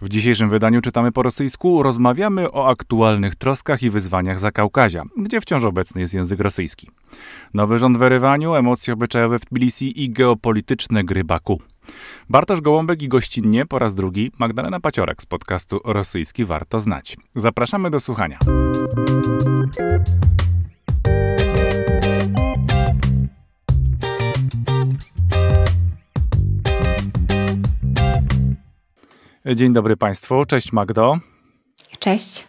W dzisiejszym wydaniu czytamy po rosyjsku, rozmawiamy o aktualnych troskach i wyzwaniach Zakaukazia, gdzie wciąż obecny jest język rosyjski. Nowy rząd w Erywaniu, emocje obyczajowe w Tbilisi i geopolityczne gry Baku. Bartosz Gołąbek i gościnnie po raz drugi Magdalena Paciorek z podcastu Rosyjski Warto Znać. Zapraszamy do słuchania. Dzień dobry Państwu, cześć Magdo. Cześć.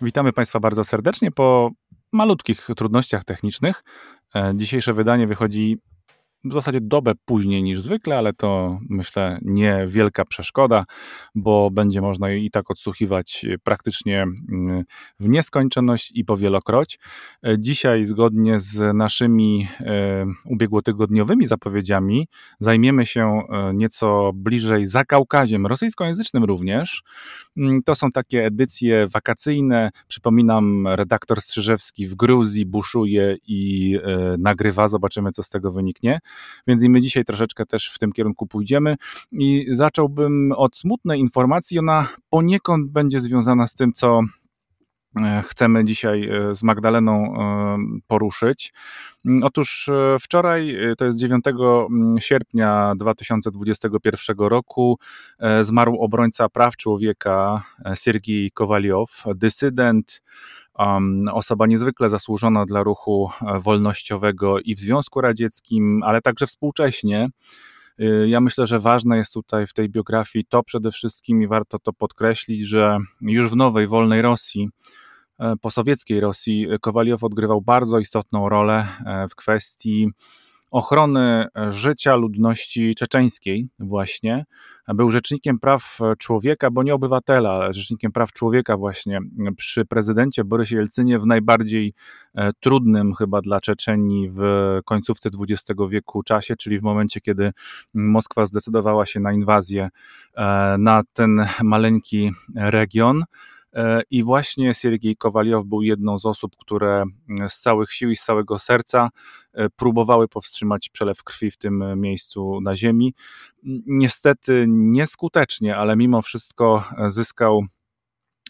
Witamy Państwa bardzo serdecznie po malutkich trudnościach technicznych. E, dzisiejsze wydanie wychodzi w zasadzie dobę później niż zwykle, ale to myślę niewielka przeszkoda, bo będzie można i tak odsłuchiwać praktycznie mm, w nieskończoność i powielokroć. Dzisiaj, zgodnie z naszymi e, ubiegłotygodniowymi zapowiedziami, zajmiemy się e, nieco bliżej Zakaukaziem, rosyjskojęzycznym również. Mm, to są takie edycje wakacyjne. Przypominam, redaktor Strzyżewski w Gruzji buszuje i e, nagrywa. Zobaczymy, co z tego wyniknie. Więc i my dzisiaj troszeczkę też w tym kierunku pójdziemy. I zacząłbym od smutnej informacji. Ona poniekąd będzie związana z tym, co e, chcemy dzisiaj e, z Magdaleną e, poruszyć. Mm, otóż wczoraj, to jest 9 mm, sierpnia 2021 roku, zmarł obrońca praw człowieka Sergiej Kowaliow, dysydent, osoba niezwykle zasłużona dla ruchu e, wolnościowego i w Związku Radzieckim, ale także współcześnie. Y, ja myślę, że ważne jest tutaj w tej biografii to przede wszystkim i warto to podkreślić, że już w nowej wolnej Rosji, e, posowieckiej Rosji, Kowaliow odgrywał bardzo istotną rolę e, w kwestii ochrony życia ludności czeczeńskiej właśnie. Był rzecznikiem praw człowieka, bo nie obywatela, ale rzecznikiem praw człowieka właśnie przy prezydencie Borysie Jelcynie w najbardziej e, trudnym chyba dla Czeczenii w końcówce XX wieku czasie, czyli w momencie, kiedy Moskwa zdecydowała się na inwazję e, na ten maleńki region. E, I właśnie Siergiej Kowaliow był jedną z osób, które z całych sił i z całego serca e, próbowały powstrzymać przelew krwi w tym miejscu na ziemi. Niestety nieskutecznie, ale mimo wszystko e, zyskał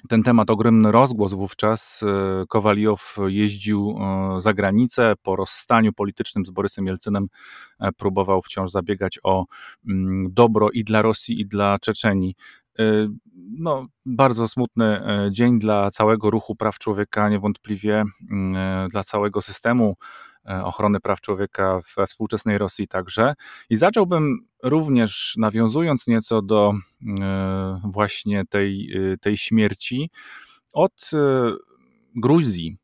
ten temat ogromny rozgłos wówczas. Kowaliow jeździł za granicę po rozstaniu politycznym z Borysem Jelcynem, próbował wciąż zabiegać o dobro i dla Rosji, i dla Czeczenii. Y, no, bardzo smutny e, dzień dla całego ruchu praw człowieka, niewątpliwie mm, e, dla całego systemu e, ochrony praw człowieka we współczesnej Rosji także. I zacząłbym również, nawiązując nieco do właśnie tej, tej śmierci, od Gruzji.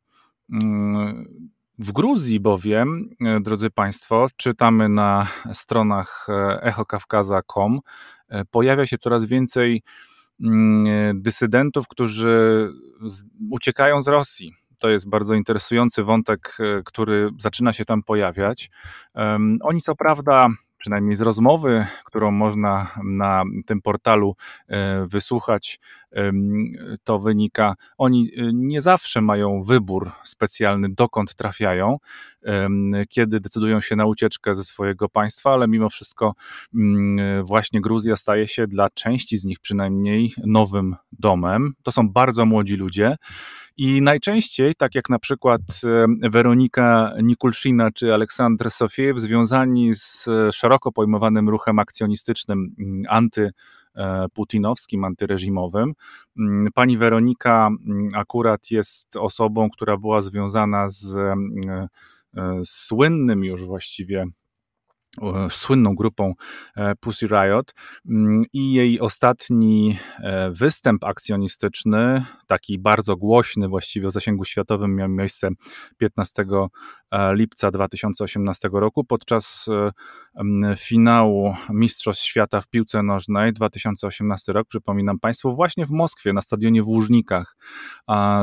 Mm, w Gruzji bowiem, drodzy Państwo, czytamy na stronach echokawkaza.com, pojawia się coraz więcej mm, e, dysydentów, którzy uciekają z Rosji. To jest bardzo interesujący wątek, e, który zaczyna się tam pojawiać. Oni, co prawda, przynajmniej z rozmowy, którą można na tym portalu e, wysłuchać, to wynika, oni e, nie zawsze mają wybór specjalny, dokąd trafiają, kiedy decydują się na ucieczkę ze swojego państwa, ale mimo wszystko mm, właśnie Gruzja staje się dla części z nich przynajmniej nowym domem. To są bardzo młodzi ludzie. I najczęściej, tak jak na przykład Weronika Nikulszina czy Aleksandr Sofiejew, związani z e, szeroko pojmowanym ruchem akcjonistycznym mm, antyputinowskim, antyreżimowym. Mm, pani Weronika mm, akurat jest osobą, która była związana z e, słynnym już właściwie słynną grupą e, Pussy Riot. Mm, i jej ostatni e, występ akcjonistyczny, taki bardzo głośny, właściwie o zasięgu światowym, miał miejsce 15 e, lipca 2018 roku podczas finału Mistrzostw Świata w piłce nożnej 2018 rok, przypominam Państwu, właśnie w Moskwie, na stadionie w Łużnikach,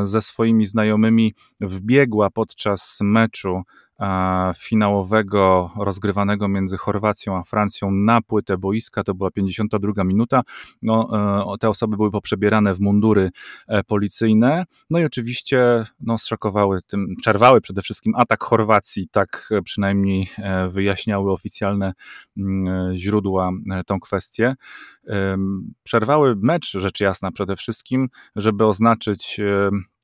ze swoimi znajomymi wbiegła podczas meczu finałowego rozgrywanego między Chorwacją a Francją na płytę boiska. To była 52 minuta. No, e, te osoby były poprzebierane w mundury e, policyjne. No i oczywiście no, zszokowały tym, przerwały przede wszystkim atak Chorwacji. Tak przynajmniej wyjaśniały oficjalne mm, źródła tą kwestię. Przerwały mecz, rzecz jasna, przede wszystkim, żeby oznaczyć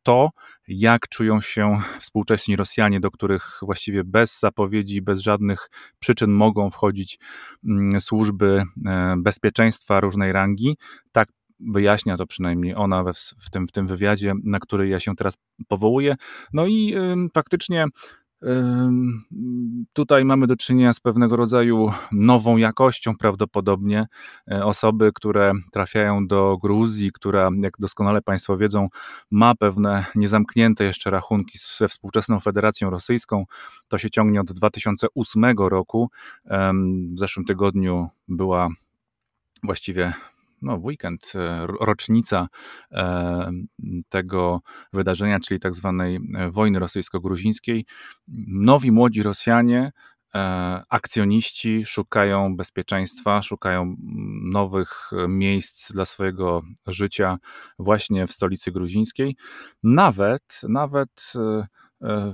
to, jak czują się współcześni Rosjanie, do których właściwie bez zapowiedzi, bez żadnych przyczyn mogą wchodzić mm, służby e, bezpieczeństwa różnej rangi. Tak wyjaśnia to przynajmniej ona w, tym, w tym wywiadzie, na który ja się teraz powołuję. No i faktycznie Tutaj mamy do czynienia z pewnego rodzaju nową jakością prawdopodobnie. E, osoby, które trafiają do Gruzji, która, jak doskonale Państwo wiedzą, ma pewne niezamknięte jeszcze rachunki ze współczesną Federacją Rosyjską. To się ciągnie od 2008 roku. W zeszłym tygodniu była właściwie no, w weekend, e, rocznica e, tego wydarzenia, czyli tak zwanej e, wojny rosyjsko-gruzińskiej. Nowi młodzi Rosjanie, akcjoniści szukają bezpieczeństwa, szukają nowych miejsc dla swojego życia właśnie w stolicy gruzińskiej. Nawet, nawet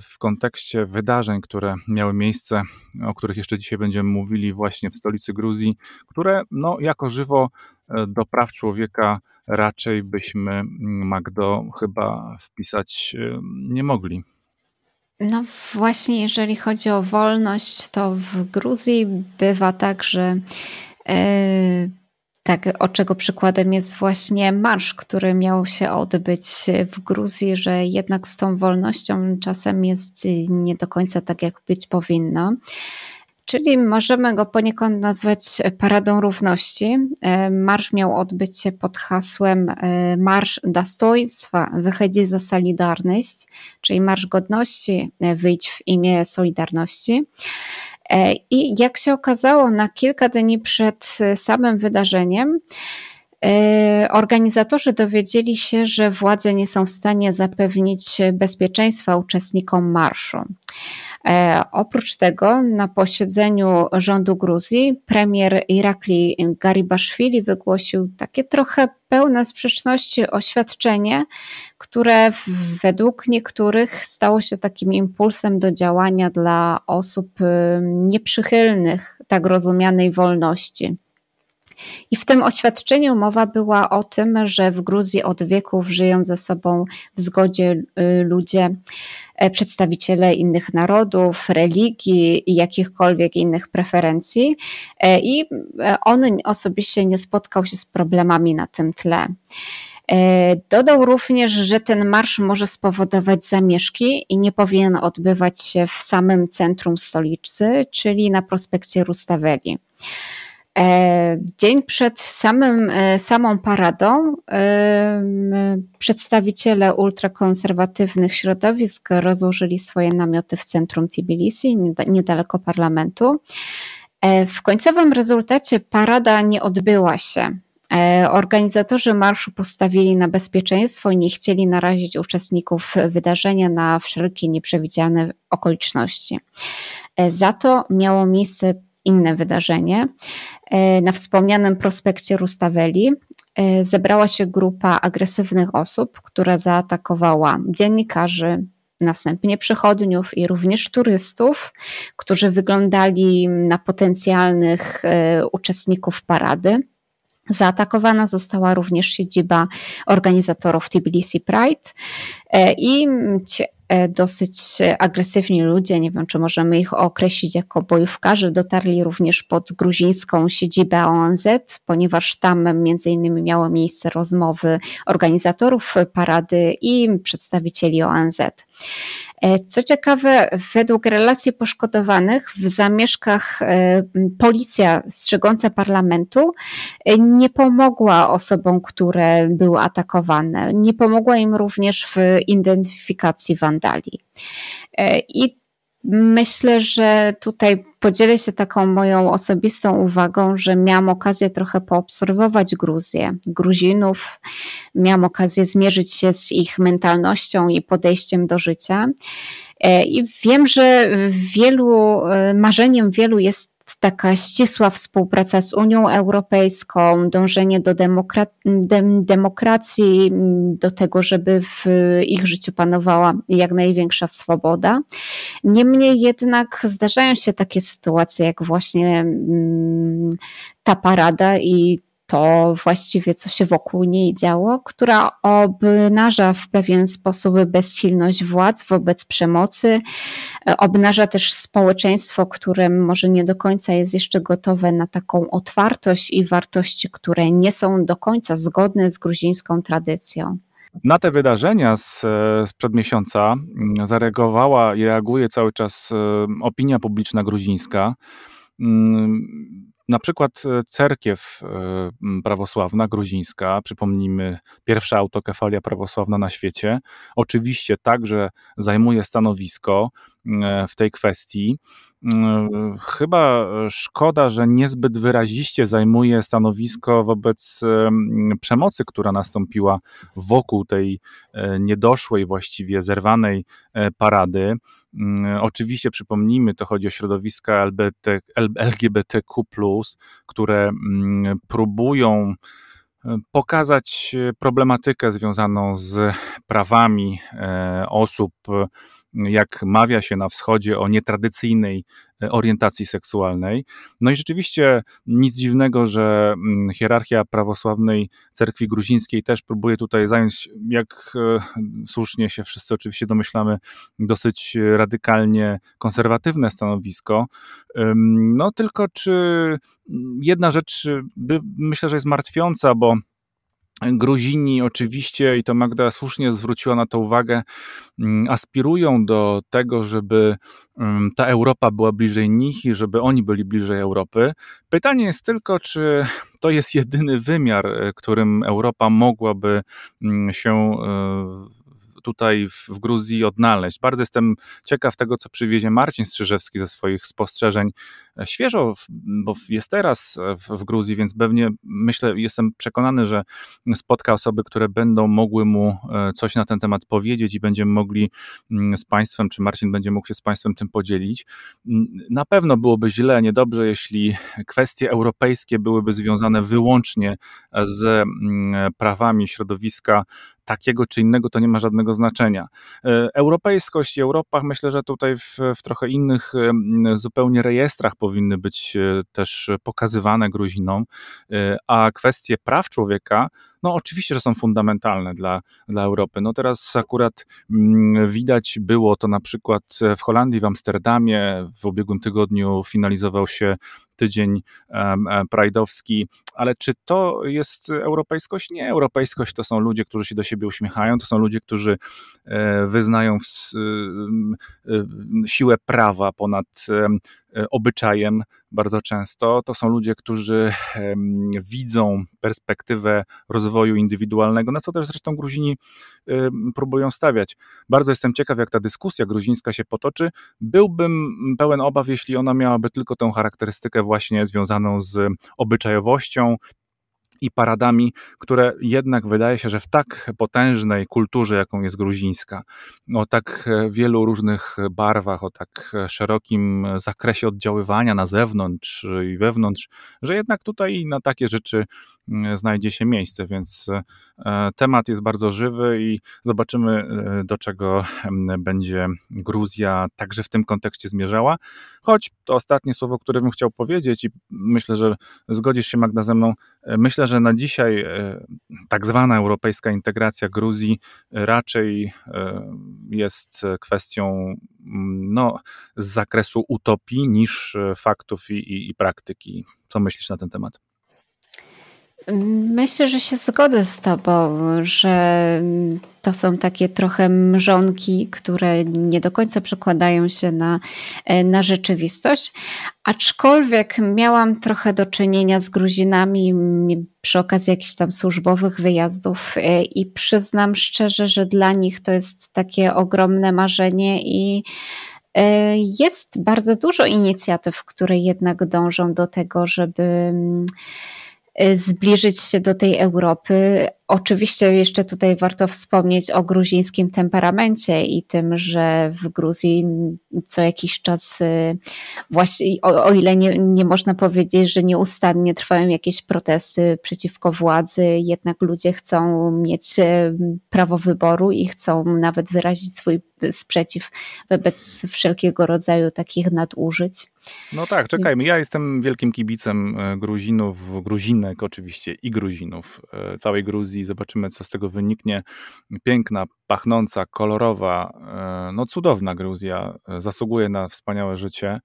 w kontekście wydarzeń, które miały miejsce, o których jeszcze dzisiaj będziemy mówili właśnie w stolicy Gruzji, które no, jako żywo e, do praw człowieka raczej byśmy, Magdo, chyba wpisać e, nie mogli. No właśnie, jeżeli chodzi o wolność, to w Gruzji bywa tak, że e, tak, o czego przykładem jest właśnie marsz, który miał się odbyć w Gruzji, że jednak z tą wolnością czasem jest nie do końca tak, jak być powinno. Czyli możemy go poniekąd nazwać Paradą Równości. E, marsz miał odbyć się pod hasłem e, Marsz Dostoństwa, wychodzi za Solidarność, czyli Marsz Godności, e, wyjdź w imię Solidarności. E, I jak się okazało, na kilka dni przed e, samym wydarzeniem, e, Organizatorzy dowiedzieli się, że władze nie są w stanie zapewnić bezpieczeństwa uczestnikom marszu. E, oprócz tego na posiedzeniu rządu Gruzji premier Irakli Garibaszwili wygłosił takie trochę pełne sprzeczności oświadczenie, które według niektórych stało się takim impulsem do działania dla osób y, nieprzychylnych tak rozumianej wolności. I w tym oświadczeniu mowa była o tym, że w Gruzji od wieków żyją ze sobą w zgodzie y, ludzie, przedstawiciele innych narodów, religii i jakichkolwiek innych preferencji. E, I e, on osobiście nie spotkał się z problemami na tym tle. Dodał również, że ten marsz może spowodować zamieszki i nie powinien odbywać się w samym centrum stolicy, czyli na prospekcie Rustavelli. E, dzień przed samym, e, samą paradą e, przedstawiciele ultrakonserwatywnych środowisk rozłożyli swoje namioty w centrum Tbilisi, niedaleko parlamentu. W końcowym rezultacie parada nie odbyła się. Organizatorzy marszu postawili na bezpieczeństwo i nie chcieli narazić uczestników wydarzenia na wszelkie nieprzewidziane okoliczności. Za to miało miejsce inne wydarzenie. E, na wspomnianym prospekcie Rustavelli e, zebrała się grupa agresywnych osób, która zaatakowała dziennikarzy, następnie przechodniów i również turystów, którzy wyglądali na potencjalnych e, uczestników parady. Zaatakowana została również siedziba organizatorów Tbilisi Pride i E, dosyć agresywni ludzie, nie wiem czy możemy ich określić jako bojówkarzy, dotarli również pod gruzińską siedzibę ONZ, ponieważ tam między innymi miały miejsce rozmowy organizatorów parady i przedstawicieli ONZ. E, co ciekawe, według relacji poszkodowanych w zamieszkach e, policja strzegąca parlamentu e, nie pomogła osobom, które były atakowane. Nie pomogła im również w identyfikacji wandali. I myślę, że tutaj podzielę się taką moją osobistą uwagą, że miałam okazję trochę poobserwować Gruzję, Gruzinów, miałam okazję zmierzyć się z ich mentalnością i podejściem do życia. E, I wiem, że wielu, e, marzeniem wielu jest taka ścisła współpraca z Unią Europejską, dążenie do demokra demokracji, do tego, żeby w ich życiu panowała jak największa swoboda. Niemniej jednak zdarzają się takie sytuacje, jak właśnie mm, ta parada i to właściwie, co się wokół niej działo, która obnaża w pewien sposób bezsilność władz wobec przemocy, e, obnaża też społeczeństwo, które może nie do końca jest jeszcze gotowe na taką otwartość i wartości, które nie są do końca zgodne z gruzińską tradycją. Na te wydarzenia z, sprzed miesiąca mm, zareagowała i reaguje cały czas e, opinia publiczna gruzińska. Na przykład e, cerkiew e, prawosławna, gruzińska, przypomnijmy, pierwsza autokefalia prawosławna na świecie, oczywiście także zajmuje stanowisko w tej kwestii. Chyba szkoda, że niezbyt wyraziście zajmuje stanowisko wobec przemocy, która nastąpiła wokół tej e, niedoszłej, właściwie zerwanej parady. Mm, oczywiście przypomnijmy, to chodzi o środowiska LGBT, LGBTQ, które mm, próbują e, pokazać problematykę związaną z prawami e, osób jak mawia się na wschodzie o nietradycyjnej e, orientacji seksualnej. No i rzeczywiście nic dziwnego, że mm, hierarchia prawosławnej cerkwi gruzińskiej też próbuje tutaj zająć, jak e, słusznie się wszyscy oczywiście domyślamy, dosyć radykalnie konserwatywne stanowisko. No tylko czy jedna rzecz by, myślę, że jest martwiąca, bo Gruzini oczywiście, i to Magda słusznie zwróciła na to uwagę, mm, aspirują do tego, żeby mm, ta Europa była bliżej nich i żeby oni byli bliżej Europy. Pytanie jest tylko, czy to jest jedyny wymiar, e, którym Europa mogłaby mm, się e, tutaj w, w Gruzji odnaleźć. Bardzo jestem ciekaw tego, co przywiezie Marcin Strzyżewski ze swoich spostrzeżeń. E, świeżo, bo jest teraz w, w Gruzji, więc pewnie myślę, jestem przekonany, że spotka osoby, które będą mogły mu e, coś na ten temat powiedzieć i będziemy mogli mm, z Państwem, czy Marcin będzie mógł się z Państwem tym podzielić. Mm, na pewno byłoby źle, niedobrze, jeśli kwestie europejskie byłyby związane wyłącznie z mm, prawami środowiska takiego czy innego to nie ma żadnego znaczenia. E, europejskość i Europa, myślę, że tutaj w, w trochę innych zupełnie rejestrach powinny być e, też pokazywane Gruzinom, e, a kwestie praw człowieka no oczywiście, że są fundamentalne dla, dla Europy. No teraz akurat mm, widać było to na przykład w Holandii, w Amsterdamie. W ubiegłym tygodniu finalizował się tydzień prajdowski, ale czy to jest europejskość? Nie, europejskość to są ludzie, którzy się do siebie uśmiechają, to są ludzie, którzy e, wyznają w, siłę prawa ponad E, obyczajem bardzo często. To są ludzie, którzy widzą perspektywę rozwoju indywidualnego, na co też zresztą Gruzini próbują stawiać. Bardzo jestem ciekaw, jak ta dyskusja gruzińska się potoczy. Byłbym pełen obaw, jeśli ona miałaby tylko tę charakterystykę właśnie związaną z obyczajowością, i paradami, które jednak wydaje się, że w tak potężnej kulturze, jaką jest gruzińska, o tak wielu różnych barwach, o tak szerokim zakresie oddziaływania na zewnątrz i wewnątrz, że jednak tutaj na takie rzeczy znajdzie się miejsce, więc e, temat jest bardzo żywy i zobaczymy, e, do czego będzie Gruzja także w tym kontekście zmierzała. Choć to ostatnie słowo, które bym chciał powiedzieć i myślę, że zgodzisz się Magda ze mną, e, myślę, że na dzisiaj e, tak zwana europejska integracja Gruzji raczej e, jest kwestią no, z zakresu utopii niż faktów i, i, i praktyki. Co myślisz na ten temat? Myślę, że się zgodzę z Tobą, że to są takie trochę mrzonki, które nie do końca przekładają się na, na rzeczywistość. Aczkolwiek miałam trochę do czynienia z Gruzinami przy okazji jakichś tam służbowych wyjazdów e, i przyznam szczerze, że dla nich to jest takie ogromne marzenie i jest bardzo dużo inicjatyw, które jednak dążą do tego, żeby zbliżyć się do tej Europy, Oczywiście jeszcze tutaj warto wspomnieć o gruzińskim temperamencie i tym, że w Gruzji co jakiś czas, y, właśnie, o, o, ile nie, nie można powiedzieć, że nieustannie trwają jakieś protesty przeciwko władzy, jednak ludzie chcą mieć y, prawo wyboru i chcą nawet wyrazić swój sprzeciw wobec wszelkiego rodzaju takich nadużyć. No tak, czekajmy. Ja jestem wielkim kibicem y, Gruzinów, Gruzinek oczywiście i Gruzinów, całej Gruzji zobaczymy, co z tego wyniknie. Piękna, pachnąca, kolorowa, e, no cudowna Gruzja, e, zasługuje na wspaniałe życie.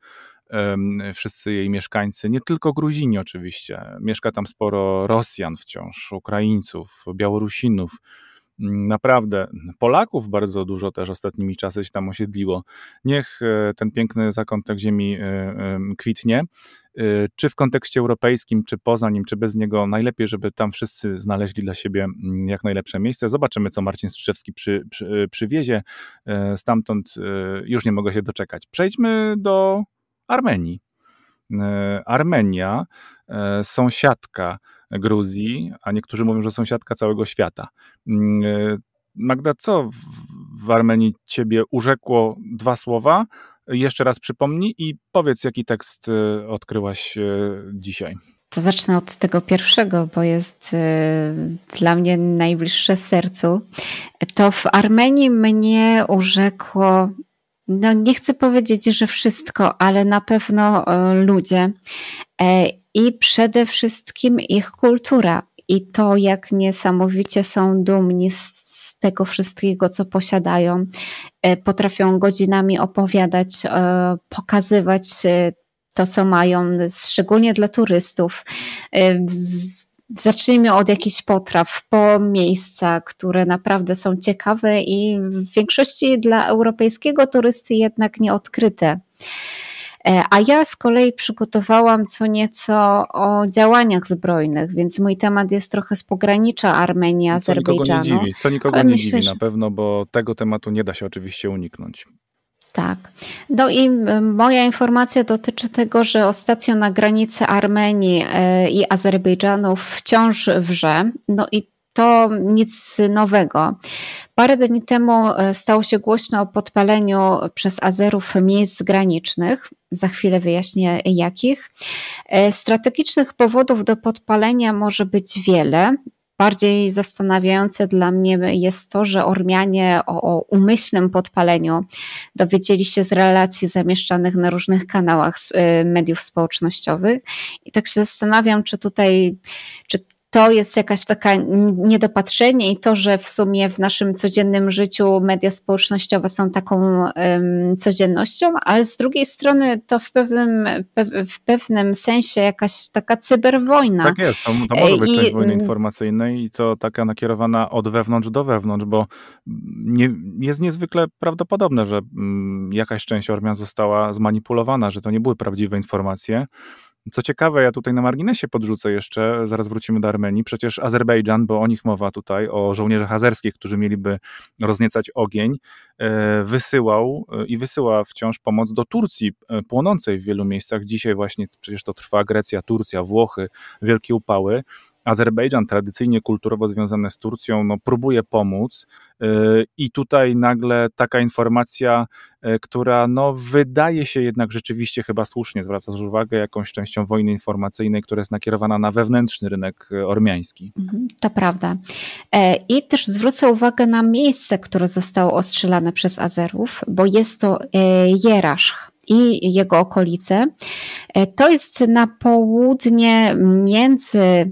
Wszyscy jej mieszkańcy, nie tylko Gruzini oczywiście, mieszka tam sporo Rosjan wciąż, Ukraińców, Białorusinów, naprawdę Polaków bardzo dużo też ostatnimi czasy się tam osiedliło. Niech e, ten piękny zakątek ziemi kwitnie. Y, czy w kontekście europejskim, czy poza nim, czy bez niego, najlepiej, żeby tam wszyscy znaleźli dla siebie mm, jak najlepsze miejsce. Zobaczymy, co Marcin Strzewski przy, przy, przywiezie. Stamtąd już nie mogę się doczekać. Przejdźmy do Armenii. Armenia, sąsiadka Gruzji, a niektórzy mówią, że sąsiadka całego świata. Magda, co w, Armenii ciebie urzekło dwa słowa, jeszcze raz przypomnij i powiedz, jaki tekst y, odkryłaś y, dzisiaj. To zacznę od tego pierwszego, bo jest dla mnie najbliższe sercu. To w Armenii mnie urzekło, no nie chcę powiedzieć, że wszystko, ale na pewno ludzie e, i przede wszystkim ich kultura i to, jak niesamowicie są dumni z tego wszystkiego, co posiadają. E, potrafią godzinami opowiadać, e, pokazywać e, to, co mają, szczególnie dla turystów. Zacznijmy od jakichś potraw, po miejsca, które naprawdę są ciekawe i w większości dla europejskiego turysty jednak nieodkryte. E, a ja z kolei przygotowałam co nieco o działaniach zbrojnych, więc mój temat jest trochę z pogranicza Armenii, Azerbejdżanu. Co nikogo nie dziwi, co nikogo nie myślę, dziwi na pewno, bo tego tematu nie da się oczywiście uniknąć. Tak. No i moja informacja dotyczy tego, że ostatnio na granicy Armenii e, i Azerbejdżanu wciąż wrze. No i to nic nowego. Parę dni temu e, stało się głośno o podpaleniu przez Azerów miejsc granicznych. Za chwilę wyjaśnię jakich. E, strategicznych powodów do podpalenia może być wiele. Bardziej zastanawiające dla mnie jest to, że Ormianie o, o, umyślnym podpaleniu dowiedzieli się z relacji zamieszczanych na różnych kanałach e, mediów społecznościowych. I tak się zastanawiam, czy tutaj, czy to jest jakaś taka niedopatrzenie i to, że w sumie w naszym codziennym życiu media społecznościowe są taką um, codziennością, ale z drugiej strony to w pewnym, w pewnym sensie jakaś taka cyberwojna. Tak jest, to, to może być I, część wojny informacyjnej i to taka nakierowana od wewnątrz do wewnątrz, bo nie, jest niezwykle prawdopodobne, że mm, jakaś część Ormian została zmanipulowana, że to nie były prawdziwe informacje, co ciekawe, ja tutaj na marginesie podrzucę jeszcze, zaraz wrócimy do Armenii, przecież Azerbejdżan, bo o nich mowa tutaj, o żołnierzach azerskich, którzy mieliby rozniecać ogień, e, wysyłał e, i wysyła wciąż pomoc do Turcji, e, płonącej w wielu miejscach. Dzisiaj właśnie przecież to trwa Grecja, Turcja, Włochy, wielkie upały. Azerbejdżan, tradycyjnie kulturowo związany z Turcją, no, próbuje pomóc yy, i tutaj nagle taka informacja, yy, która no, wydaje się jednak rzeczywiście chyba słusznie, zwracasz uwagę, jakąś częścią wojny informacyjnej, która jest nakierowana na wewnętrzny rynek yy, ormiański. Mhm, to prawda. E, I też zwrócę uwagę na miejsce, które zostało ostrzelane przez Azerów, bo jest to e, Jeraszch i jego okolice. E, to jest na południe między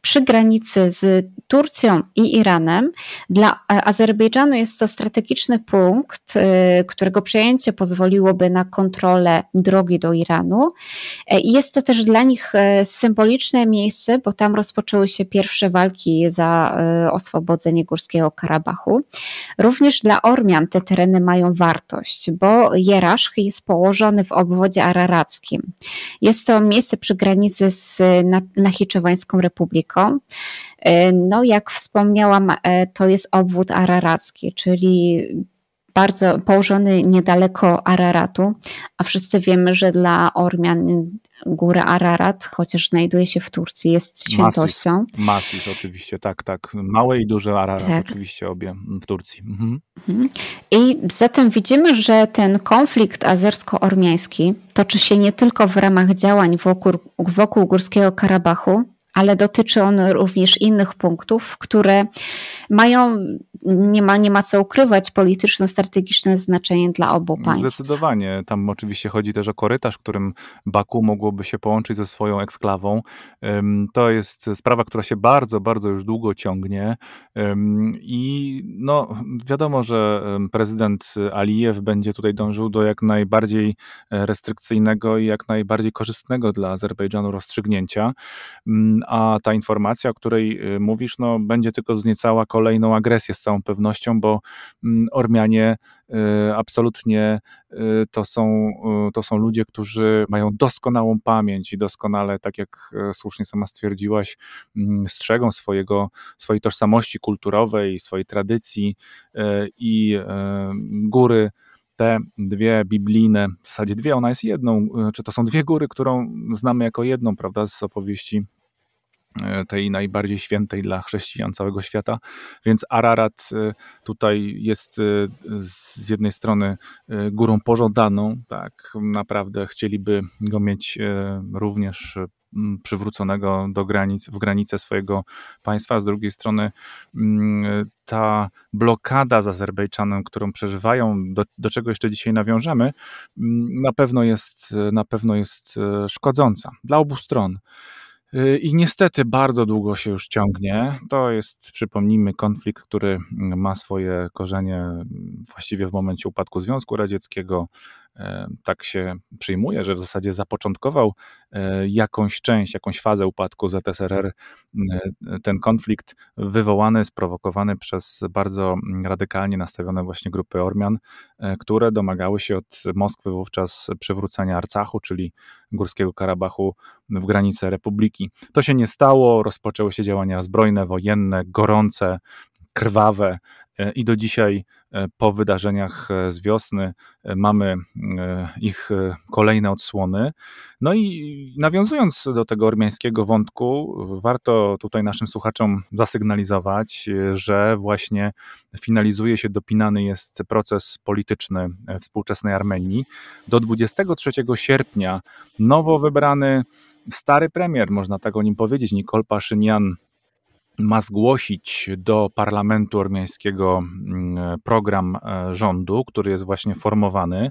przy granicy z Turcją i Iranem. Dla Azerbejdżanu jest to strategiczny punkt, y, którego przejęcie pozwoliłoby na kontrolę drogi do Iranu. E, jest to też dla nich e, symboliczne miejsce, bo tam rozpoczęły się pierwsze walki za e, oswobodzenie Górskiego Karabachu. Również dla Ormian te tereny mają wartość, bo Jeraszch jest położony w obwodzie ararackim. Jest to miejsce przy granicy z Nachiczewańską Republiką. No, jak wspomniałam, e, to jest obwód araracki, czyli bardzo położony niedaleko Araratu, a wszyscy wiemy, że dla Ormian góra Ararat, chociaż znajduje się w Turcji, jest świętością. Masis, Masis oczywiście, tak, tak. Małe i duże Ararat tak. oczywiście obie w Turcji. Mhm. mhm. I zatem widzimy, że ten konflikt azersko-ormiański toczy się nie tylko w ramach działań wokół, wokół Górskiego Karabachu, ale dotyczy on również innych punktów, które mają, nie ma, nie ma co ukrywać, polityczno-strategiczne znaczenie dla obu państw. Zdecydowanie. Tam oczywiście chodzi też o korytarz, którym Baku mogłoby się połączyć ze swoją eksklawą. To jest sprawa, która się bardzo, bardzo już długo ciągnie i no, wiadomo, że prezydent Alijew będzie tutaj dążył do jak najbardziej e, restrykcyjnego i jak najbardziej korzystnego dla Azerbejdżanu rozstrzygnięcia a ta informacja, o której y, mówisz, no, będzie tylko zniecała kolejną agresję z całą pewnością, bo mm, Ormianie y, absolutnie y, to są, to są ludzie, którzy mają doskonałą pamięć i doskonale, tak jak słusznie sama stwierdziłaś, mm, strzegą swojego, swojej tożsamości kulturowej, swojej tradycji i góry te dwie biblijne, w zasadzie dwie, ona jest jedną, czy to są dwie góry, którą znamy jako jedną, prawda, z opowieści tej najbardziej świętej dla chrześcijan całego świata. Więc Ararat e, tutaj jest e, z jednej strony górą pożądaną, tak, naprawdę chcieliby go mieć również przywróconego do granic, w granice swojego państwa, z drugiej strony ta blokada z Azerbejdżanem, którą przeżywają, do, do czego jeszcze dzisiaj nawiążemy, na pewno jest, na pewno jest szkodząca dla obu stron. Y, I niestety bardzo długo się już ciągnie. To jest, przypomnijmy, konflikt, który ma swoje korzenie właściwie w momencie upadku Związku Radzieckiego, tak się przyjmuje, że w zasadzie zapoczątkował e, jakąś część, jakąś fazę upadku ZSRR, e, ten konflikt wywołany, sprowokowany przez bardzo radykalnie nastawione właśnie grupy Ormian, które domagały się od Moskwy wówczas przywrócenia Arcachu, czyli Górskiego Karabachu w granice Republiki. To się nie stało, rozpoczęły się działania zbrojne, wojenne, gorące, krwawe i do dzisiaj E, po wydarzeniach e, z wiosny e, mamy ich kolejne odsłony. No i nawiązując do tego ormiańskiego wątku, warto tutaj naszym słuchaczom zasygnalizować, że właśnie finalizuje się, dopinany jest proces polityczny współczesnej Armenii. Do 23 sierpnia nowo wybrany stary premier, można tak o nim powiedzieć, Nikol Paszynian, ma zgłosić do parlamentu ormiańskiego mm, program e, rządu, który jest właśnie formowany.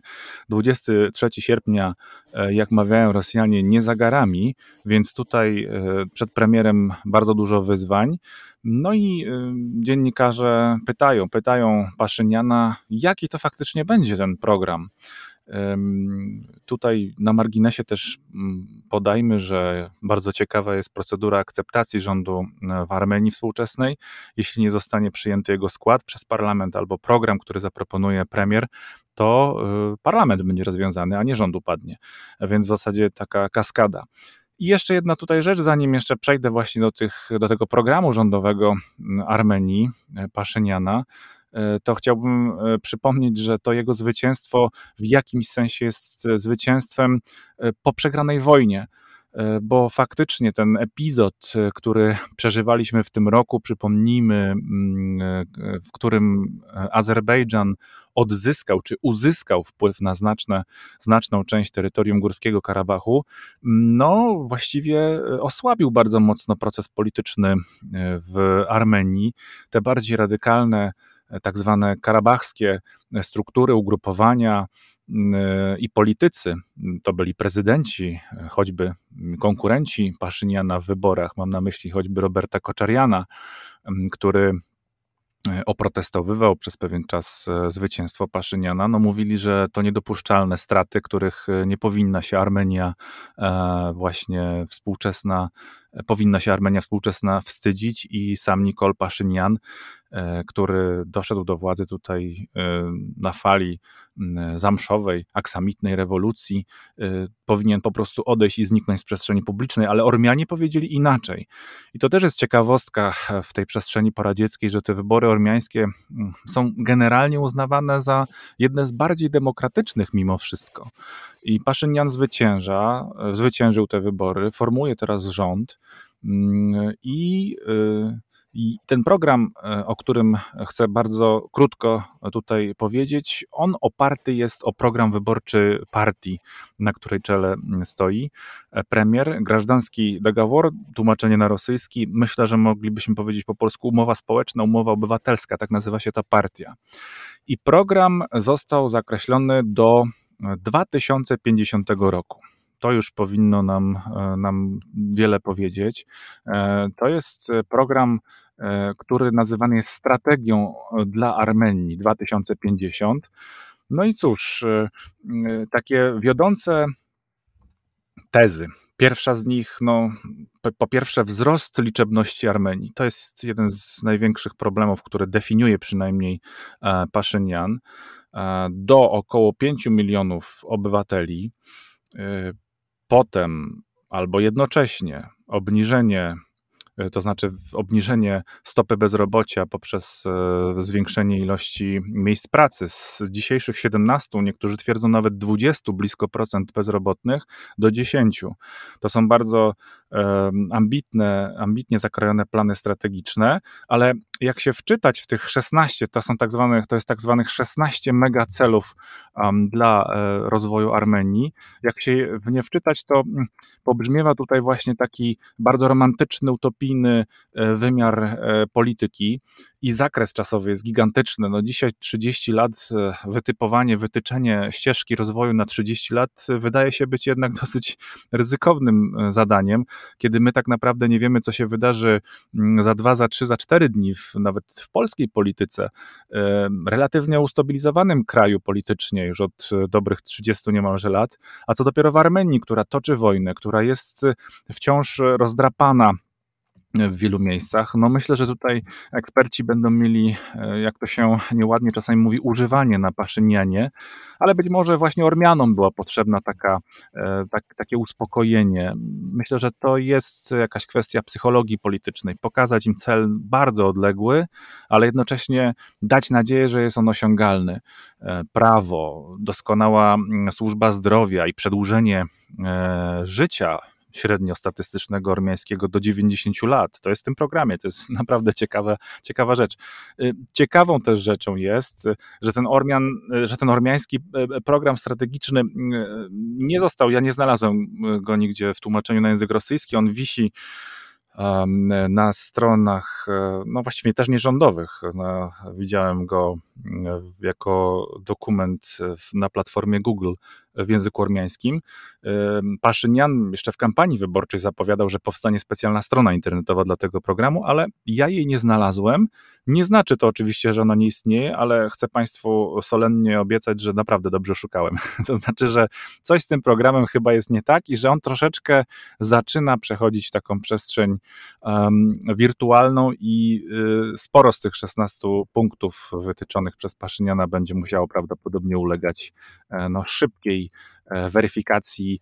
23 sierpnia, e, jak mawiają Rosjanie, nie za garami, więc tutaj e, przed premierem bardzo dużo wyzwań. No i dziennikarze pytają, pytają Paszyniana, jaki to faktycznie będzie ten program. Tutaj na marginesie też mm, podajmy, że bardzo ciekawa jest procedura akceptacji rządu e, w Armenii współczesnej. Jeśli nie zostanie przyjęty jego skład przez parlament albo program, który zaproponuje premier, to e, parlament będzie rozwiązany, a nie rząd upadnie. Więc w zasadzie taka kaskada. I jeszcze jedna tutaj rzecz, zanim jeszcze przejdę właśnie do, tych, do tego programu rządowego Armenii, e, Paszyniana, to chciałbym e, przypomnieć, że to jego zwycięstwo w jakimś sensie jest e, zwycięstwem po przegranej wojnie bo faktycznie ten epizod, który przeżywaliśmy w tym roku, przypomnijmy, mm, w którym Azerbejdżan odzyskał czy uzyskał wpływ na znaczne, znaczną część terytorium Górskiego Karabachu, no właściwie osłabił bardzo mocno proces polityczny w Armenii. Te bardziej radykalne tak zwane karabachskie struktury, ugrupowania mm, i politycy, to byli prezydenci, choćby konkurenci Paszyniana w wyborach, mam na myśli choćby Roberta Koczariana, mm, który e, oprotestowywał przez pewien czas e, zwycięstwo Paszyniana, no mówili, że to niedopuszczalne straty, których e, nie powinna się Armenia właśnie współczesna powinna się Armenia współczesna wstydzić i sam Nikol Paszynian E, który doszedł do władzy tutaj e, na fali zamszowej, aksamitnej rewolucji, e, powinien po prostu odejść i zniknąć z przestrzeni publicznej, ale Ormianie powiedzieli inaczej. I to też jest ciekawostka w tej przestrzeni poradzieckiej, że te wybory ormiańskie są generalnie uznawane za jedne z bardziej demokratycznych mimo wszystko. I Paszynian zwycięża, zwyciężył te wybory, formuje teraz rząd i i ten program, e, o którym chcę bardzo krótko tutaj powiedzieć, on oparty jest o program wyborczy partii, na której czele stoi e, premier. Grażdanski dogovor, tłumaczenie na rosyjski, myślę, że moglibyśmy powiedzieć po polsku umowa społeczna, umowa obywatelska, tak nazywa się ta partia. I program został zakreślony do 2050 roku to już powinno nam, e, nam wiele powiedzieć. To jest program E, który nazywany jest strategią e, dla Armenii 2050. No i cóż, e, takie wiodące tezy. Pierwsza z nich, no, po pierwsze, wzrost liczebności Armenii. To jest jeden z największych problemów, który definiuje przynajmniej Paszynian. Do około 5 milionów obywateli. Potem albo jednocześnie obniżenie E, to znaczy obniżenie stopy bezrobocia poprzez e, zwiększenie ilości miejsc pracy z dzisiejszych 17, niektórzy twierdzą nawet 20 blisko procent bezrobotnych do 10. To są bardzo ambitne, ambitnie zakrojone plany strategiczne, ale jak się wczytać w tych 16, to są tak zwanych, to jest tak zwanych 16 megacelów um, dla e, rozwoju Armenii, jak się w nie wczytać, to mm, pobrzmiewa tutaj właśnie taki bardzo romantyczny, utopijny e, wymiar e, polityki, i zakres czasowy jest gigantyczny. No dzisiaj 30 lat, e, wytypowanie, wytyczenie ścieżki rozwoju na 30 lat e, wydaje się być jednak dosyć ryzykownym e, zadaniem, kiedy my tak naprawdę nie wiemy, co się wydarzy mm, za dwa, za trzy, za cztery dni, w, nawet w polskiej polityce, relatywnie ustabilizowanym kraju politycznie już od dobrych 30 niemalże lat, a co dopiero w Armenii, która toczy wojnę, która jest wciąż rozdrapana w wielu miejscach. No myślę, że tutaj eksperci będą mieli, e, jak to się nieładnie czasami mówi, używanie na Paszynianie, ale być może właśnie Ormianom była potrzebna taka, e, tak, takie uspokojenie. Myślę, że to jest jakaś kwestia psychologii politycznej. Pokazać im cel bardzo odległy, ale jednocześnie dać nadzieję, że jest on osiągalny. E, prawo, doskonała mm, służba zdrowia i przedłużenie życia średniostatystycznego ormiańskiego do 90 lat. To jest w tym programie, to jest naprawdę ciekawa, ciekawa rzecz. Y, ciekawą też rzeczą jest, że ten, Ormian, że ten ormiański y, program strategiczny y, nie został, ja nie znalazłem go nigdzie w tłumaczeniu na język rosyjski, on wisi na stronach, e, no właściwie też nierządowych. No, widziałem go jako dokument na platformie Google w języku ormiańskim. Paszynian jeszcze w kampanii wyborczej zapowiadał, że powstanie specjalna strona internetowa dla tego programu, ale ja jej nie znalazłem. Nie znaczy to oczywiście, że ona nie istnieje, ale chcę Państwu solennie obiecać, że naprawdę dobrze szukałem. To znaczy, że coś z tym programem chyba jest nie tak i że on troszeczkę zaczyna przechodzić w taką przestrzeń um, wirtualną i y, sporo z tych 16 punktów wytyczonych przez Paszyniana będzie musiało prawdopodobnie ulegać e, no, szybkiej E, weryfikacji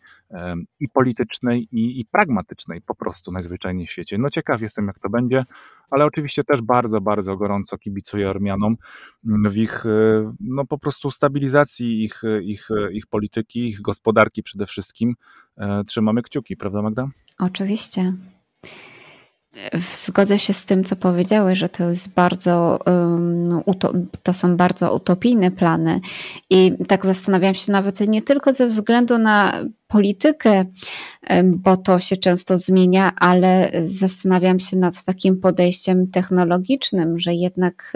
i politycznej, i, i, pragmatycznej po prostu najzwyczajniej w świecie. No ciekaw jestem, jak to będzie, ale oczywiście też bardzo, bardzo gorąco kibicuję Ormianom w ich e, no po prostu stabilizacji ich, ich, ich polityki, ich gospodarki przede wszystkim. E, trzymamy kciuki, prawda Magda? Oczywiście. Zgodzę się z tym, co powiedziałeś, że to jest bardzo, no, to są bardzo utopijne plany. I tak zastanawiam się nawet nie tylko ze względu na politykę, bo to się często zmienia, ale zastanawiam się nad takim podejściem technologicznym, że jednak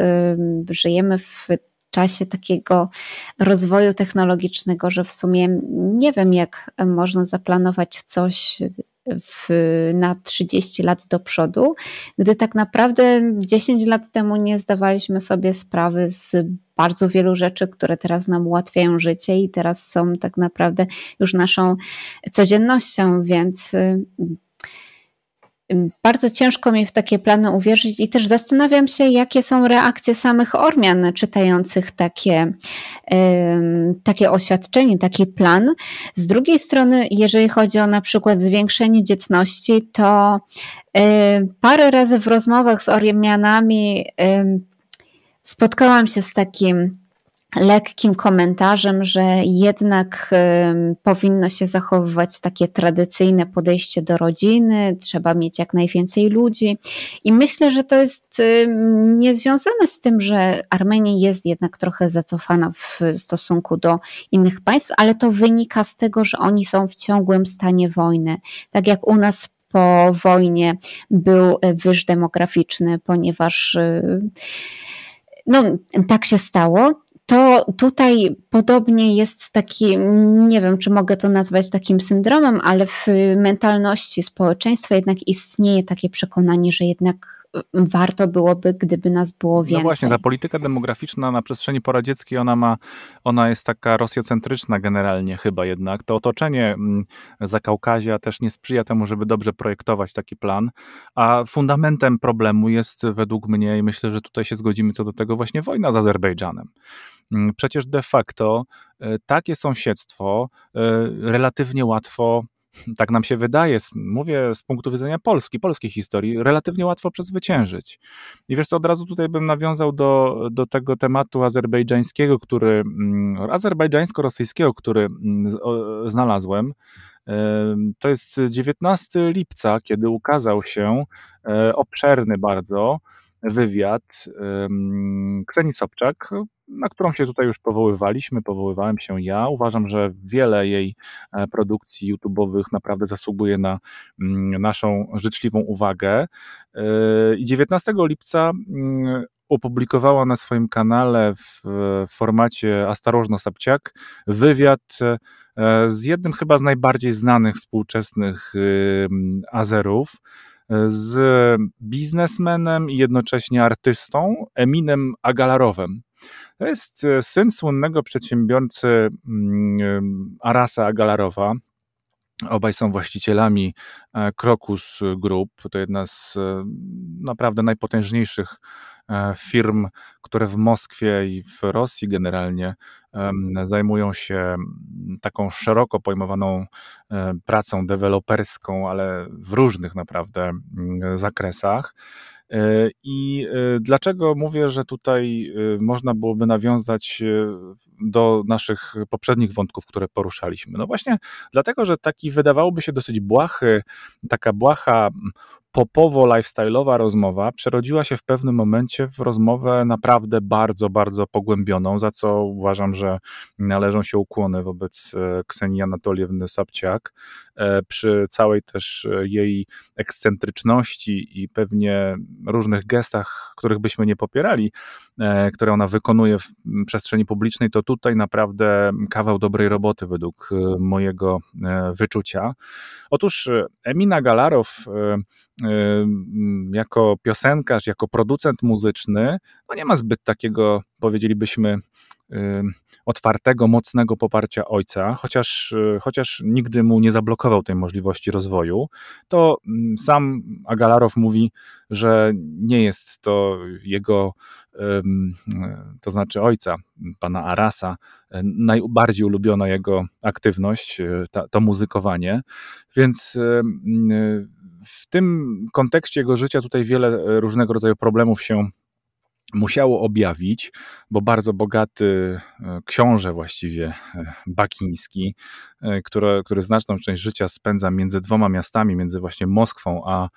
żyjemy w czasie takiego rozwoju technologicznego, że w sumie nie wiem, jak można zaplanować coś w, na 30 lat do przodu, gdy tak naprawdę 10 lat temu nie zdawaliśmy sobie sprawy z bardzo wielu rzeczy, które teraz nam ułatwiają życie i teraz są tak naprawdę już naszą codziennością, więc bardzo ciężko mi w takie plany uwierzyć i też zastanawiam się, jakie są reakcje samych Ormian czytających takie, takie oświadczenie, taki plan. Z drugiej strony, jeżeli chodzi o na przykład zwiększenie dzietności, to parę razy w rozmowach z Ormianami spotkałam się z takim lekkim komentarzem, że jednak powinno się zachowywać takie tradycyjne podejście do rodziny, trzeba mieć jak najwięcej ludzi. I myślę, że to jest niezwiązane z tym, że Armenia jest jednak trochę zacofana w stosunku do innych państw, ale to wynika z tego, że oni są w ciągłym stanie wojny. Tak jak u nas po wojnie był wyż demograficzny, ponieważ no, tak się stało to tutaj podobnie jest taki, nie wiem, czy mogę to nazwać takim syndromem, ale w mentalności społeczeństwa jednak istnieje takie przekonanie, że jednak warto byłoby, gdyby nas było więcej. No właśnie, ta polityka demograficzna na przestrzeni poradzieckiej, ona ma, ona jest taka rosjocentryczna generalnie chyba jednak. To otoczenie mm, Zakaukazia też nie sprzyja temu, żeby dobrze projektować taki plan, a fundamentem problemu jest według mnie, i myślę, że tutaj się zgodzimy co do tego, właśnie wojna z Azerbejdżanem. Mm, przecież de facto e, takie sąsiedztwo e, relatywnie łatwo tak nam się wydaje, mówię z punktu widzenia Polski, polskiej historii, relatywnie łatwo przezwyciężyć. I wiesz co, od razu tutaj bym nawiązał do, do tego tematu azerbejdżańskiego, który, mm, azerbejdżańsko-rosyjskiego, który mm, znalazłem. To jest 19 lipca, kiedy ukazał się e, obszerny bardzo wywiad Kseni Sobczak, na którą się tutaj już powoływaliśmy, powoływałem się ja. Uważam, że wiele jej e, produkcji YouTube'owych naprawdę zasługuje na mm, naszą życzliwą uwagę. E, I 19 lipca mm, opublikowała na swoim kanale w formacie Astarożno Sabciak wywiad e, z jednym chyba z najbardziej znanych współczesnych Azerów, z biznesmenem i jednocześnie artystą Eminem Agalarowem. To jest e, syn słynnego przedsiębiorcy mm, Arasa Agalarowa. Obaj są właścicielami e, Krokus Group. To jedna z e, naprawdę najpotężniejszych firm, które w Moskwie i w Rosji generalnie zajmują się taką szeroko pojmowaną pracą deweloperską, ale w różnych naprawdę zakresach. E, I e, dlaczego mówię, że tutaj e, można byłoby nawiązać do naszych poprzednich wątków, które poruszaliśmy? No właśnie dlatego, że taki wydawałoby się dosyć błahy, taka błaha popowo-lifestyle'owa rozmowa przerodziła się w pewnym momencie w rozmowę naprawdę bardzo, bardzo pogłębioną, za co uważam, że należą się ukłony wobec e, Ksenii Anatoliewny Sabciak. E, przy całej też e, jej ekscentryczności i pewnie różnych gestach, których byśmy nie popierali, które ona wykonuje w przestrzeni publicznej, to tutaj naprawdę kawał dobrej roboty według mojego wyczucia. Otóż Emina Galarow jako piosenkarz, jako producent muzyczny, no nie ma zbyt takiego, powiedzielibyśmy, otwartego, mocnego poparcia ojca, chociaż, chociaż nigdy mu nie zablokował tej możliwości rozwoju, to sam Agalarow mówi, że nie jest to jego, to znaczy ojca, pana Arasa, najbardziej ulubiona jego aktywność, to muzykowanie, więc w tym kontekście jego życia tutaj wiele e, różnego rodzaju problemów się musiało objawić, bo bardzo bogaty e, książę właściwie e, bakiński, który, który znaczną część życia spędza między dwoma miastami, między właśnie Moskwą a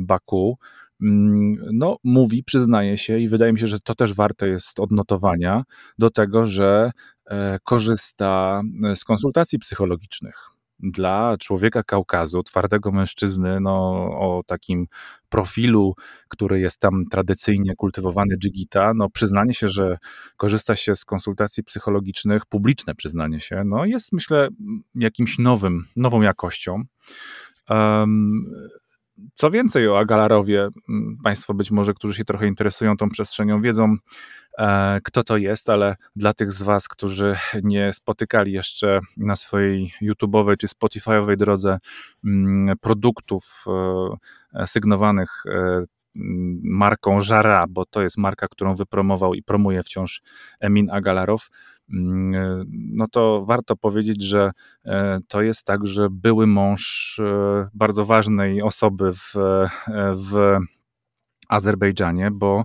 Baku, mm, no, mówi, przyznaje się i wydaje mi się, że to też warte jest odnotowania do tego, że korzysta z konsultacji psychologicznych dla człowieka Kaukazu, twardego mężczyzny, no, o takim profilu, który jest tam tradycyjnie kultywowany Jigita, no przyznanie się, że korzysta się z konsultacji psychologicznych, publiczne przyznanie się, no jest myślę jakimś nowym, nową jakością. Um, co więcej o Agalarowie, Państwo być może, którzy się trochę interesują tą przestrzenią, wiedzą, e, kto to jest, ale dla tych z Was, którzy nie spotykali jeszcze na swojej YouTube'owej czy Spotify'owej drodze produktów e, sygnowanych marką Żara, bo to jest marka, którą wypromował i promuje wciąż Emin Agalarow, Mm, no to warto powiedzieć, że e, to jest także były mąż e, bardzo ważnej osoby w, e, w Azerbejdżanie, bo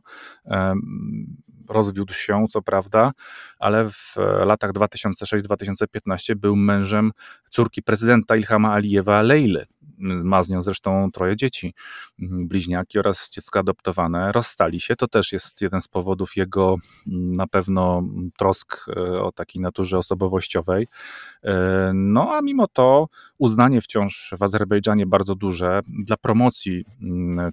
rozwiódł się, co prawda, ale w latach 2006-2015 był mężem córki prezydenta Ilhama Alijewa, Lejly. Ma z nią zresztą troje dzieci, bliźniaki oraz dziecko adoptowane. Rozstali się, to też jest jeden z powodów jego na pewno trosk e, o takiej naturze osobowościowej. E, no a mimo to uznanie wciąż w Azerbejdżanie bardzo duże dla promocji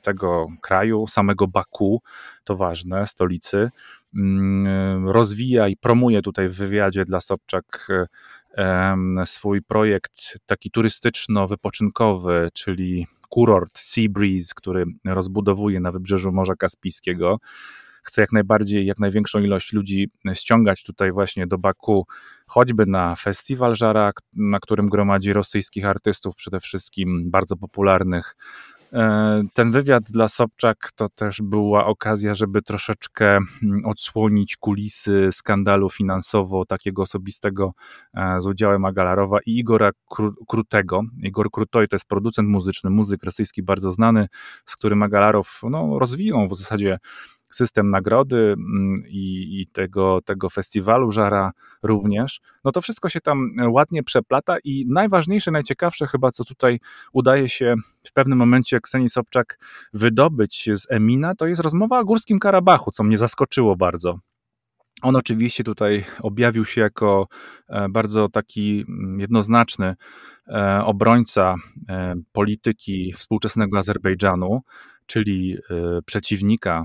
tego kraju, samego Baku, to ważne, stolicy. Mm, rozwija i promuje tutaj w wywiadzie dla Sobczak swój projekt taki turystyczno-wypoczynkowy, czyli kurort Sea Breeze, który rozbudowuje na wybrzeżu Morza Kaspijskiego. Chce jak najbardziej, jak największą ilość ludzi ściągać tutaj właśnie do Baku, choćby na festiwal Żara, na którym gromadzi rosyjskich artystów, przede wszystkim bardzo popularnych E, ten wywiad dla Sobczak to też była okazja, żeby troszeczkę mm, odsłonić kulisy skandalu finansowo takiego osobistego e, z udziałem Agalarowa i Igora Krutego. Igor Krutoj to jest producent muzyczny, muzyk rosyjski bardzo znany, z którym Agalarow no, rozwinął w zasadzie system nagrody mm, i, i, tego, tego festiwalu Żara również, no to wszystko się tam ładnie przeplata i najważniejsze, najciekawsze chyba, co tutaj udaje się w pewnym momencie Kseni Sobczak wydobyć z Emina, to jest rozmowa o Górskim Karabachu, co mnie zaskoczyło bardzo. On oczywiście tutaj objawił się jako e, bardzo taki mm, jednoznaczny e, obrońca e, polityki współczesnego Azerbejdżanu, czyli przeciwnika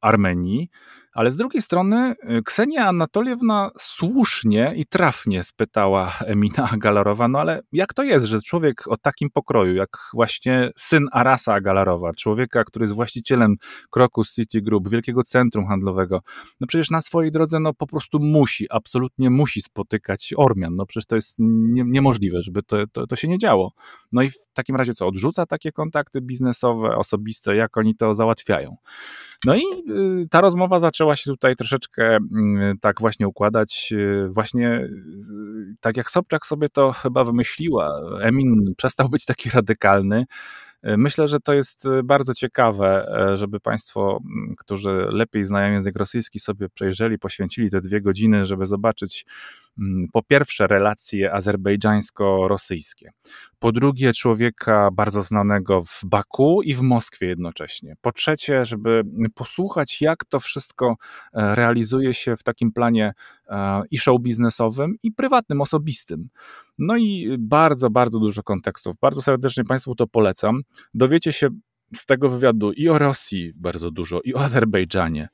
Armenii, ale z drugiej strony y, Ksenia Anatoliewna słusznie i trafnie spytała Emina Galarowa, no ale jak to jest, że człowiek o takim pokroju, jak właśnie syn Arasa Galarowa, człowieka, który jest właścicielem Krokus City Group, wielkiego centrum handlowego, no przecież na swojej drodze no po prostu musi, absolutnie musi spotykać Ormian, no przecież to jest nie, niemożliwe, żeby to, to, to się nie działo. No i w takim razie co, odrzuca takie kontakty biznesowe, osobiste, jak oni to załatwiają? No i ta rozmowa zaczęła się tutaj troszeczkę mm, tak właśnie układać, y, właśnie y, tak jak Sobczak sobie to chyba wymyśliła. Emin przestał być taki radykalny. Myślę, że to jest bardzo ciekawe, e, żeby Państwo, mm, którzy lepiej znają język rosyjski, sobie przejrzeli, poświęcili te dwie godziny, żeby zobaczyć po pierwsze relacje azerbejdżańsko-rosyjskie, po drugie człowieka bardzo znanego w Baku i w Moskwie jednocześnie, po trzecie, żeby posłuchać jak to wszystko e, realizuje się w takim planie e, i show biznesowym i prywatnym, osobistym. No i bardzo, bardzo dużo kontekstów. Bardzo serdecznie Państwu to polecam. Dowiecie się z tego wywiadu i o Rosji bardzo dużo, i o Azerbejdżanie.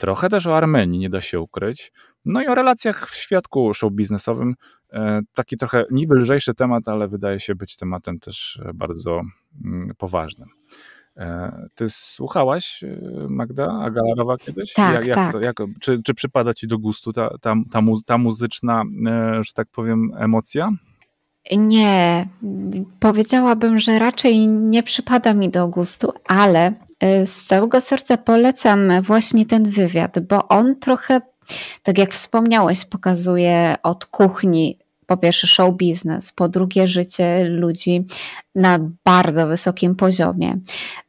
Trochę też o Armenii, nie da się ukryć. No i o relacjach w świadku show biznesowym. E, taki trochę niby lżejszy temat, ale wydaje się być tematem też bardzo mm, poważnym. E, ty słuchałaś e, Magda Agalarowa kiedyś? Tak, jak, jak tak. To, jak, czy, czy przypada ci do gustu ta, ta, ta, ta muzyczna, że tak powiem, emocja? Nie, powiedziałabym, że raczej nie przypada mi do gustu, ale z całego serca polecam właśnie ten wywiad, bo on trochę tak jak wspomniałeś, pokazuje od kuchni po pierwsze show biznes, po drugie życie ludzi na bardzo wysokim poziomie.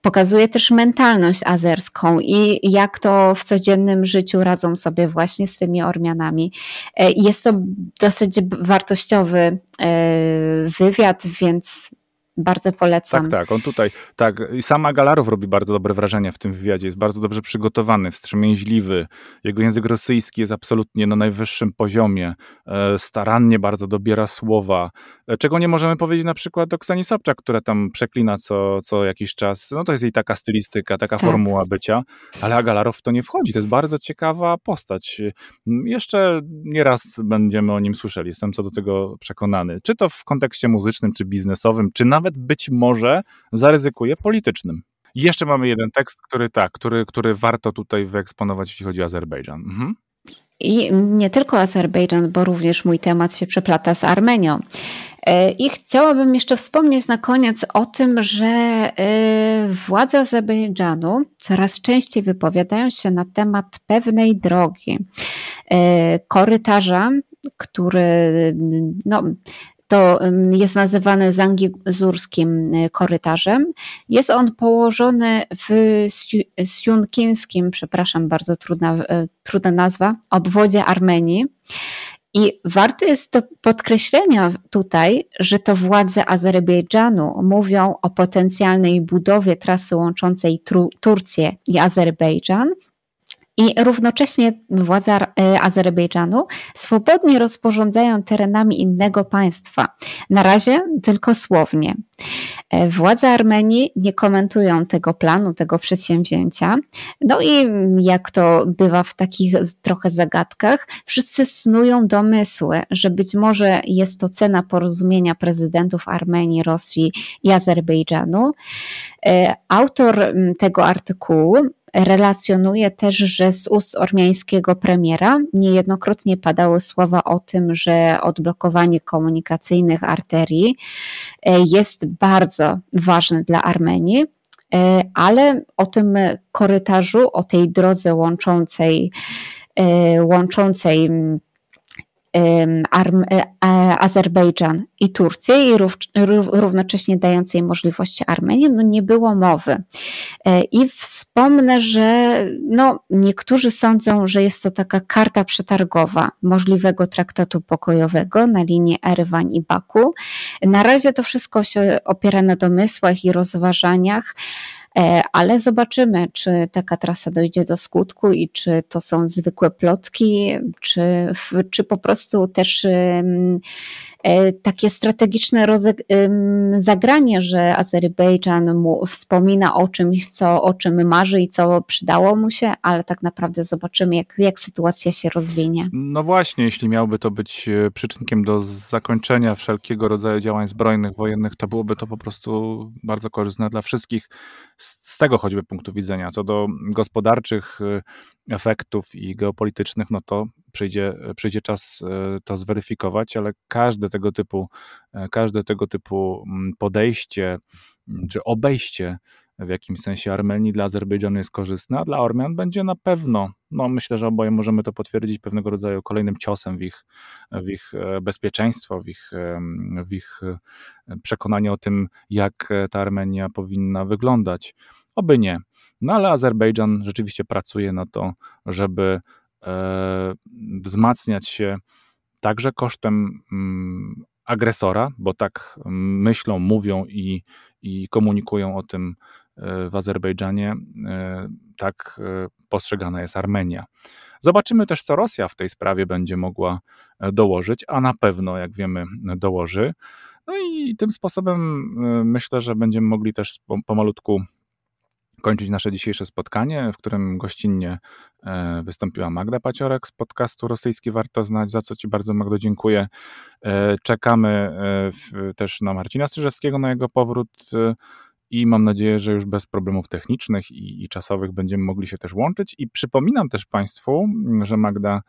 Pokazuje też mentalność azerską i jak to w codziennym życiu radzą sobie właśnie z tymi Ormianami. E, jest to dosyć wartościowy e, wywiad, więc bardzo polecam. Tak, tak, on tutaj, tak, i sama Galarow robi bardzo dobre wrażenie w tym wywiadzie, jest bardzo dobrze przygotowany, wstrzemięźliwy, jego język rosyjski jest absolutnie na najwyższym poziomie, e, starannie bardzo dobiera słowa, e, czego nie możemy powiedzieć na przykład o Kseni Sobczak, która tam przeklina co, co jakiś czas, no to jest jej taka stylistyka, taka tak. formuła bycia, ale Agalarow w to nie wchodzi, to jest bardzo ciekawa postać. Jeszcze nieraz będziemy o nim słyszeli, jestem co do tego przekonany, czy to w kontekście muzycznym, czy biznesowym, czy nawet nawet być może zaryzykuje politycznym. Jeszcze mamy jeden tekst, który tak, który, który warto tutaj wyeksponować, jeśli chodzi o Azerbejdżan. Mhm. I nie tylko Azerbejdżan, bo również mój temat się przeplata z Armenią. E, I chciałabym jeszcze wspomnieć na koniec o tym, że e, władze Azerbejdżanu coraz częściej wypowiadają się na temat pewnej drogi, e, korytarza, który no, to jest nazywany zangizurskim korytarzem. Jest on położony w Siunkińskim, przepraszam, bardzo trudna, trudna nazwa, obwodzie Armenii. I warte jest to podkreślenia tutaj, że to władze Azerbejdżanu mówią o potencjalnej budowie trasy łączącej Turcję i Azerbejdżan, i równocześnie władze e, Azerbejdżanu swobodnie rozporządzają terenami innego państwa. Na razie tylko słownie. E, władze Armenii nie komentują tego planu, tego przedsięwzięcia. No i jak to bywa w takich trochę zagadkach, wszyscy snują domysły, że być może jest to cena porozumienia prezydentów Armenii, Rosji i Azerbejdżanu. E, autor tego artykułu relacjonuje też, że z ust ormiańskiego premiera niejednokrotnie padały słowa o tym, że odblokowanie komunikacyjnych arterii e, jest bardzo ważne dla Armenii, e, ale o tym korytarzu, o tej drodze łączącej, e, łączącej Azerbejdżan i Turcję i równocześnie dającej możliwości Armenii, no nie było mowy. E, I wspomnę, że no, niektórzy sądzą, że jest to taka karta przetargowa możliwego traktatu pokojowego na linii Erywan i Baku. Na razie to wszystko się opiera na domysłach i rozważaniach. E, ale zobaczymy, czy taka trasa dojdzie do skutku i czy to są zwykłe plotki, czy, czy po prostu też takie strategiczne zagranie, że Azerbejdżan mu wspomina o czymś, co, o czym marzy i co przydało mu się, ale tak naprawdę zobaczymy, jak, jak sytuacja się rozwinie. No właśnie, jeśli miałby to być e, przyczynkiem do zakończenia wszelkiego rodzaju działań zbrojnych, wojennych, to byłoby to po prostu bardzo korzystne dla wszystkich z tego choćby punktu widzenia. Co do gospodarczych e, efektów i geopolitycznych, no to przyjdzie, przyjdzie czas e, to zweryfikować, ale każde tego typu, e, każde tego typu mm, podejście mm, czy obejście w jakimś sensie Armenii dla Azerbejdżanu jest korzystne, a dla Ormian będzie na pewno, no myślę, że oboje możemy to potwierdzić, pewnego rodzaju kolejnym ciosem w ich, w ich e, bezpieczeństwo, w ich, w ich przekonanie o tym, jak ta Armenia powinna wyglądać. Oby nie. No ale Azerbejdżan rzeczywiście pracuje na to, żeby e, wzmacniać się także kosztem mm, agresora, bo tak myślą, mówią i, i komunikują o tym e, w Azerbejdżanie, e, tak postrzegana jest Armenia. Zobaczymy też, co Rosja w tej sprawie będzie mogła dołożyć, a na pewno, jak wiemy, dołoży. No i tym sposobem myślę, że będziemy mogli też pomalutku kończyć nasze dzisiejsze spotkanie, w którym gościnnie e, wystąpiła Magda Paciorek z podcastu Rosyjski Warto Znać, za co Ci bardzo Magdo dziękuję. E, czekamy e, też na Marcina Strzyżewskiego, na jego powrót i mam nadzieję, że już bez problemów technicznych i, i czasowych będziemy mogli się też łączyć. I przypominam też Państwu, że Magda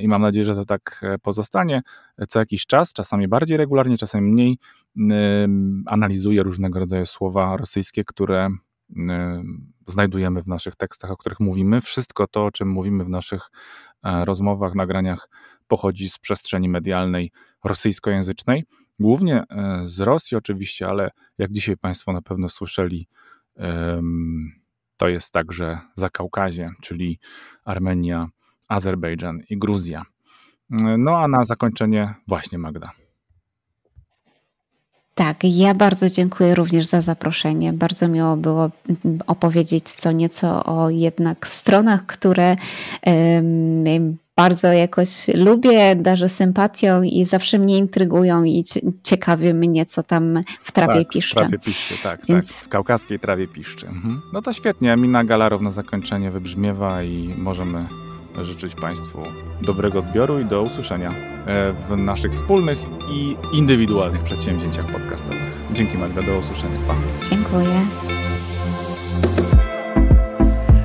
i mam nadzieję, że to tak pozostanie. Co jakiś czas, czasami bardziej regularnie, czasami mniej, analizuje różnego rodzaju słowa rosyjskie, które znajdujemy w naszych tekstach, o których mówimy. Wszystko to, o czym mówimy w naszych e, rozmowach, nagraniach, pochodzi z przestrzeni medialnej rosyjskojęzycznej, głównie e, z Rosji oczywiście, ale jak dzisiaj Państwo na pewno słyszeli, to jest także Zakaukazie, czyli Armenia, Azerbejdżan i Gruzja. No a na zakończenie właśnie Magda. Tak, ja bardzo dziękuję również za zaproszenie. Bardzo miło było opowiedzieć co nieco o jednak stronach, które um, bardzo jakoś lubię, darzę sympatią i zawsze mnie intrygują i ciekawi mnie, co tam w trawie tak, piszczy. W trawie piszczy, tak, Więc... tak. W kaukaskiej trawie piszczy. Mhm. No to świetnie. Mina Galarow na zakończenie wybrzmiewa i możemy życzyć Państwu dobrego odbioru i do usłyszenia e, w naszych wspólnych i indywidualnych przedsięwzięciach podcastowych. Dzięki Magda, do usłyszenia. Pa. Dziękuję.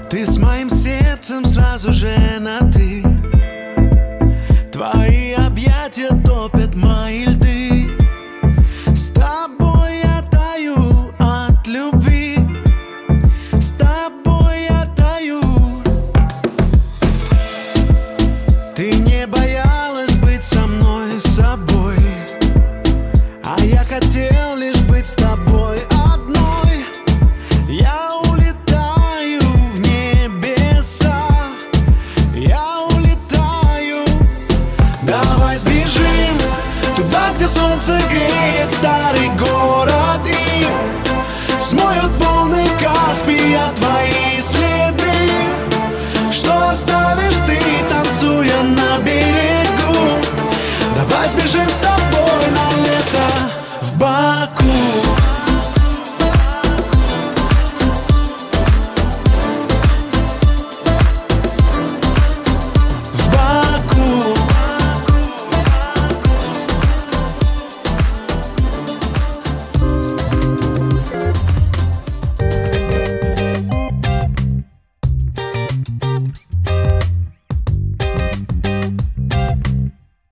Ты с моим сердцем сразу же на ты Твои объятия топят мои